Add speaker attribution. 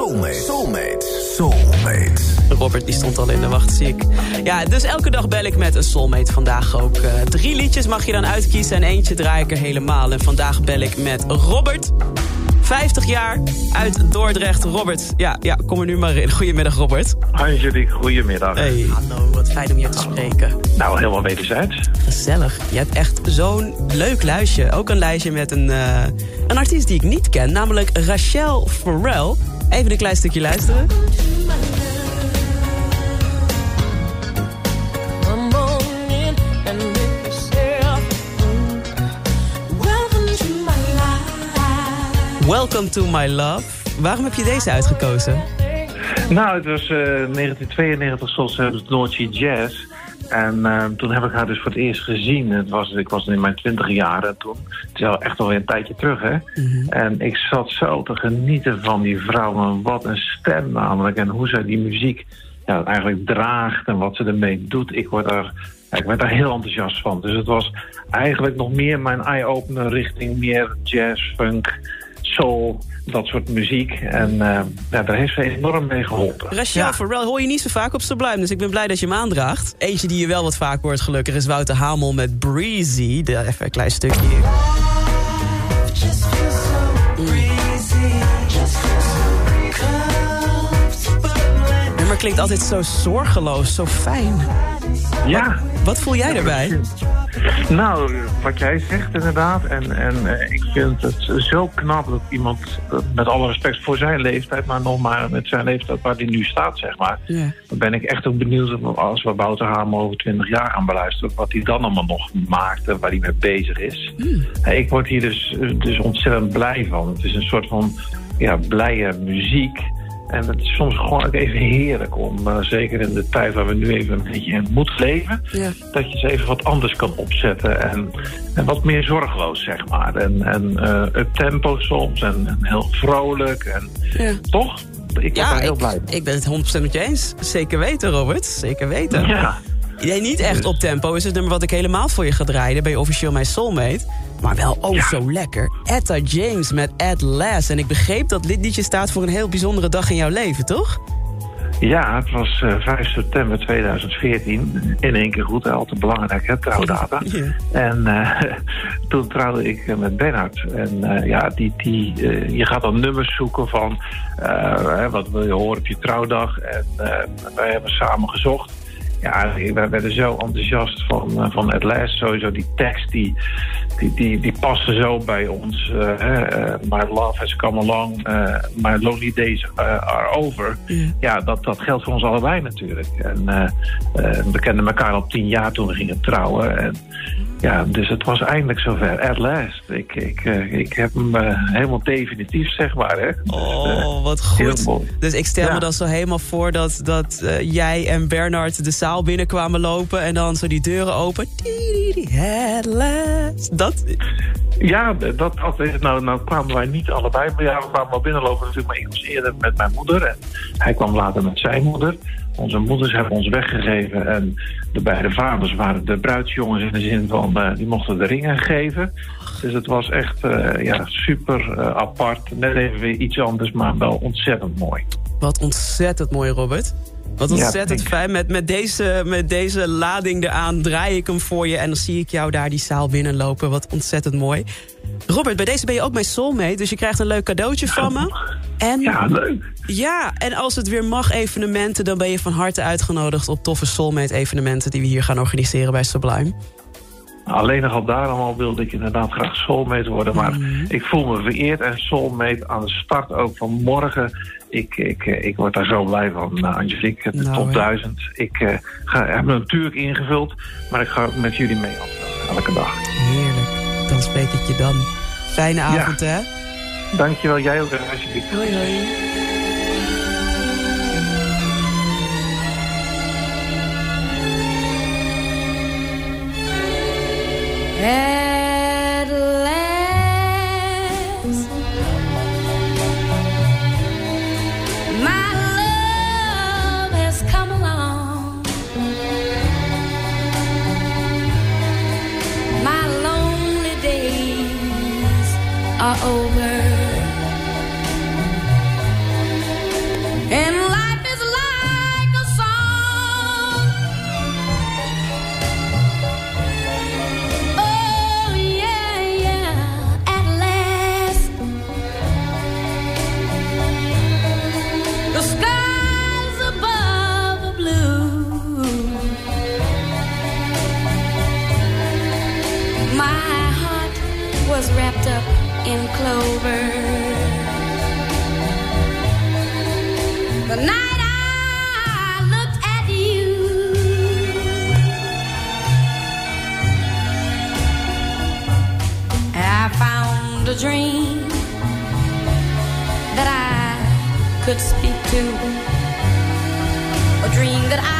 Speaker 1: Soulmate. Soulmate. Soulmate.
Speaker 2: Robert die stond al in de wacht, zie ik. Ja, dus elke dag bel ik met een soulmate. Vandaag ook uh, drie liedjes mag je dan uitkiezen en eentje draai ik er helemaal. En vandaag bel ik met Robert. 50 jaar uit Dordrecht. Robert, ja, ja, kom er nu maar in. Goedemiddag, Robert.
Speaker 3: Angelique, goedemiddag.
Speaker 2: Hey, hallo, wat fijn om je te spreken.
Speaker 3: Nou, helemaal wederzijds.
Speaker 2: Gezellig. Je hebt echt zo'n leuk lijstje. Ook een lijstje met een, uh, een artiest die ik niet ken, namelijk Rachel Farrell. Even een klein stukje luisteren. Welcome to my love. Waarom heb je deze uitgekozen?
Speaker 3: Nou, het was uh, 1992 zoals uh, Noordje Jazz. En uh, toen heb ik haar dus voor het eerst gezien. Het was, ik was in mijn twintig jaren toen. Het is al echt alweer een tijdje terug, hè. Mm -hmm. En ik zat zo te genieten van die vrouw. En wat een stem namelijk. En hoe zij die muziek ja, eigenlijk draagt en wat ze ermee doet. Ik word daar, ja, ik werd daar heel enthousiast van. Dus het was eigenlijk nog meer mijn eye-opener richting meer jazz, funk soul, dat soort muziek. En uh, ja, daar heeft ze enorm mee geholpen.
Speaker 2: Rachel ja. Farrell hoor je niet zo vaak op Sublime, dus ik ben blij dat je hem aandraagt. Eentje die je wel wat vaak hoort gelukkig is Wouter Hamel met Breezy. Daar even een klein stukje nummer klinkt altijd zo zorgeloos, zo fijn.
Speaker 3: Ja.
Speaker 2: Wat, wat voel jij erbij?
Speaker 3: Nou, wat jij zegt inderdaad. En, en uh, ik vind het zo knap dat iemand, uh, met alle respect voor zijn leeftijd... maar nog maar met zijn leeftijd waar hij nu staat, zeg maar...
Speaker 2: Ja.
Speaker 3: dan ben ik echt ook benieuwd als we Wouter Hamel over 20 jaar gaan beluisteren... wat hij dan allemaal nog maakt en waar hij mee bezig is.
Speaker 2: Mm.
Speaker 3: Uh, ik word hier dus, dus ontzettend blij van. Het is een soort van ja, blije muziek... En het is soms gewoon ook even heerlijk om, uh, zeker in de tijd waar we nu even een beetje in moeten leven,
Speaker 2: ja.
Speaker 3: dat je eens even wat anders kan opzetten en, en wat meer zorgeloos, zeg maar. En, en uh, up tempo soms en, en heel vrolijk. En,
Speaker 2: ja.
Speaker 3: Toch? Ik ben
Speaker 2: ja,
Speaker 3: daar heel
Speaker 2: ik,
Speaker 3: blij
Speaker 2: ik ben het 100% met je eens. Zeker weten, Robert. Zeker weten.
Speaker 3: Ja.
Speaker 2: Nee, niet echt op tempo is het nummer wat ik helemaal voor je ga draaien. Dan ben je officieel mijn soulmate. Maar wel oh
Speaker 3: Ja.
Speaker 2: zo lekker. Etta James met At Last. En ik begreep dat dit liedje staat voor een heel bijzondere dag in jouw leven, toch?
Speaker 3: Ja, het was uh, 5 september 2014. In één keer goed, al te belangrijk, hè, trouwdata.
Speaker 2: Ja.
Speaker 3: En uh, toen trouwde ik uh, met Bernhard. En uh, ja, die, die, je gaat dan nummers zoeken van... wat wil je horen op je trouwdag? En wij hebben samen gezocht. Ja, wij werden zo enthousiast van, van At Last. Sowieso die tekst, die, die, die, die paste zo bij ons. Uh, uh, my love has come along, uh, my lonely days are over.
Speaker 2: Ja.
Speaker 3: ja, dat, dat geldt voor ons allebei natuurlijk. En we kenden elkaar al tien jaar toen we gingen trouwen. En, ja, dus het was eindelijk zover. At last. Ik, ik, ik heb hem helemaal definitief, zeg maar. Hè.
Speaker 2: Oh, wat goed. Dus ik stel ja. me dan zo helemaal voor dat, dat jij en Bernard de zaal binnenkwamen lopen... en dan zo die deuren open. At last. Dat...
Speaker 3: Ja, dat, dat nou, nou kwamen wij niet allebei. Maar ja, we kwamen wel binnenlopen natuurlijk. Maar ik was eerder met mijn moeder. En hij kwam later met zijn moeder. Onze moeders hebben ons weggegeven. En de beide vaders waren de bruidsjongens in de zin van... Uh, die mochten de ringen geven. Dus het was echt uh, ja, super uh, apart. Net even weer iets anders, maar wel ontzettend mooi.
Speaker 2: Wat ontzettend mooi, Robert. Wat ontzettend ja, fijn. Met, met, deze, met deze lading eraan draai ik hem voor je... en dan zie ik jou daar die zaal binnenlopen. Wat ontzettend mooi. Robert, bij deze ben je ook mijn soulmate... dus je krijgt een leuk cadeautje van me. En,
Speaker 3: ja, leuk.
Speaker 2: Ja, en als het weer mag evenementen... dan ben je van harte uitgenodigd op toffe soulmate evenementen... die we hier gaan organiseren bij Sublime.
Speaker 3: Alleen nog al daarom al wilde ik inderdaad graag soulmate worden. Maar mm. ik voel me vereerd en soulmate aan de start ook van morgen. Ik, ik, ik word daar zo blij van, uh, Angelique. De
Speaker 2: nou,
Speaker 3: top 1000. Ik uh, ga, heb me natuurlijk ingevuld, maar ik ga met jullie mee elke dag.
Speaker 2: Heerlijk. Dan spreek ik je dan. Fijne avond,
Speaker 3: ja.
Speaker 2: hè?
Speaker 3: Dankjewel. Jij ook, Angelique.
Speaker 2: Hoi, hoi.
Speaker 4: At last, my love has come along. My lonely days are over. was wrapped up in clover. The night I looked at you, I found a dream that I could speak to, a dream that I